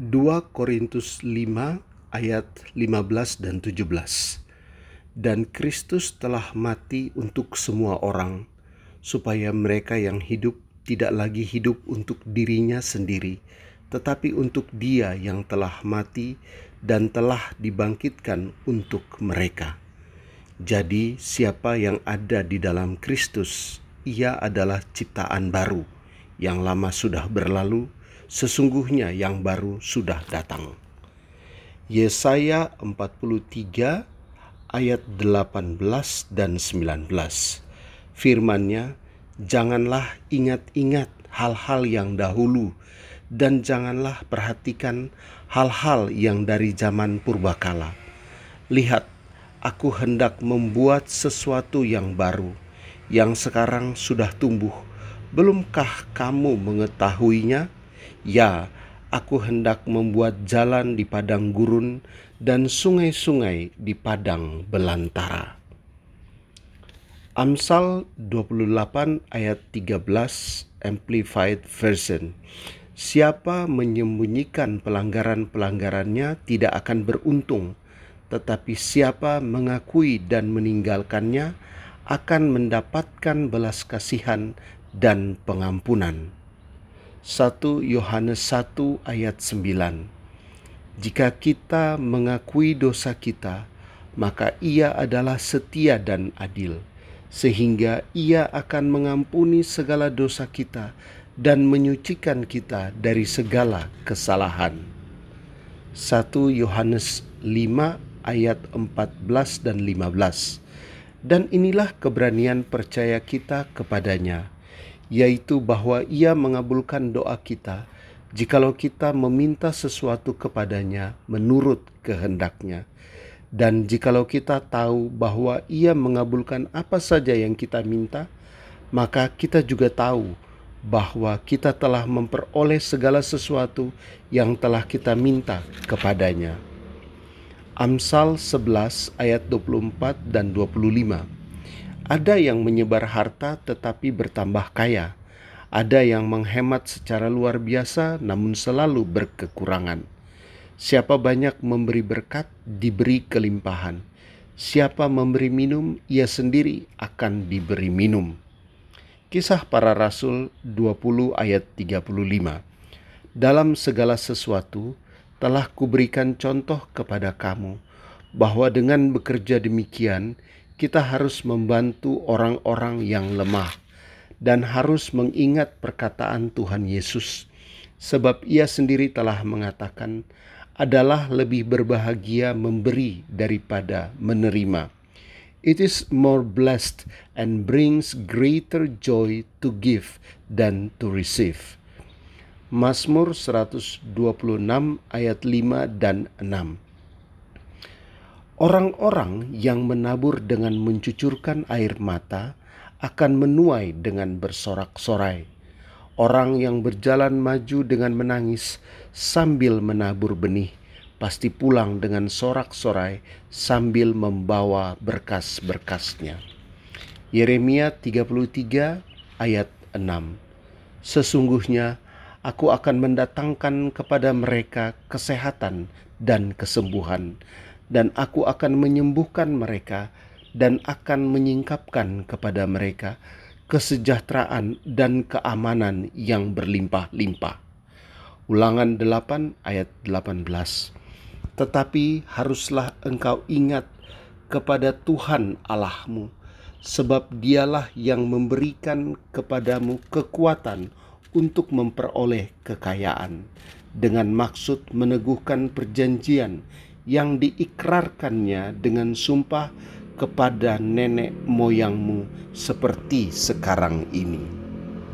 2 Korintus 5 ayat 15 dan 17. Dan Kristus telah mati untuk semua orang, supaya mereka yang hidup tidak lagi hidup untuk dirinya sendiri, tetapi untuk Dia yang telah mati dan telah dibangkitkan untuk mereka. Jadi, siapa yang ada di dalam Kristus, ia adalah ciptaan baru. Yang lama sudah berlalu, sesungguhnya yang baru sudah datang. Yesaya 43 ayat 18 dan 19. Firman-Nya, "Janganlah ingat-ingat hal-hal yang dahulu dan janganlah perhatikan hal-hal yang dari zaman purbakala. Lihat, aku hendak membuat sesuatu yang baru, yang sekarang sudah tumbuh. Belumkah kamu mengetahuinya? Ya, aku hendak membuat jalan di padang gurun dan sungai-sungai di padang belantara. Amsal 28 ayat 13 Amplified Version Siapa menyembunyikan pelanggaran-pelanggarannya tidak akan beruntung, tetapi siapa mengakui dan meninggalkannya akan mendapatkan belas kasihan dan pengampunan. 1 Yohanes 1 ayat 9 Jika kita mengakui dosa kita, maka ia adalah setia dan adil, sehingga ia akan mengampuni segala dosa kita dan menyucikan kita dari segala kesalahan. 1 Yohanes 5 ayat 14 dan 15 Dan inilah keberanian percaya kita kepadanya, yaitu bahwa ia mengabulkan doa kita jikalau kita meminta sesuatu kepadanya menurut kehendaknya. Dan jikalau kita tahu bahwa ia mengabulkan apa saja yang kita minta, maka kita juga tahu bahwa kita telah memperoleh segala sesuatu yang telah kita minta kepadanya. Amsal 11 ayat 24 dan 25. Ada yang menyebar harta tetapi bertambah kaya. Ada yang menghemat secara luar biasa namun selalu berkekurangan. Siapa banyak memberi berkat, diberi kelimpahan. Siapa memberi minum, ia sendiri akan diberi minum. Kisah para Rasul 20 ayat 35. Dalam segala sesuatu, telah kuberikan contoh kepada kamu bahwa dengan bekerja demikian kita harus membantu orang-orang yang lemah dan harus mengingat perkataan Tuhan Yesus sebab ia sendiri telah mengatakan adalah lebih berbahagia memberi daripada menerima. It is more blessed and brings greater joy to give than to receive. Mazmur 126 ayat 5 dan 6. Orang-orang yang menabur dengan mencucurkan air mata akan menuai dengan bersorak-sorai. Orang yang berjalan maju dengan menangis sambil menabur benih pasti pulang dengan sorak-sorai sambil membawa berkas-berkasnya. Yeremia 33 ayat 6 Sesungguhnya aku akan mendatangkan kepada mereka kesehatan dan kesembuhan, dan aku akan menyembuhkan mereka dan akan menyingkapkan kepada mereka kesejahteraan dan keamanan yang berlimpah-limpah. Ulangan 8 ayat 18. Tetapi haruslah engkau ingat kepada Tuhan Allahmu, sebab dialah yang memberikan kepadamu kekuatan untuk memperoleh kekayaan dengan maksud meneguhkan perjanjian yang diikrarkannya dengan sumpah kepada nenek moyangmu seperti sekarang ini.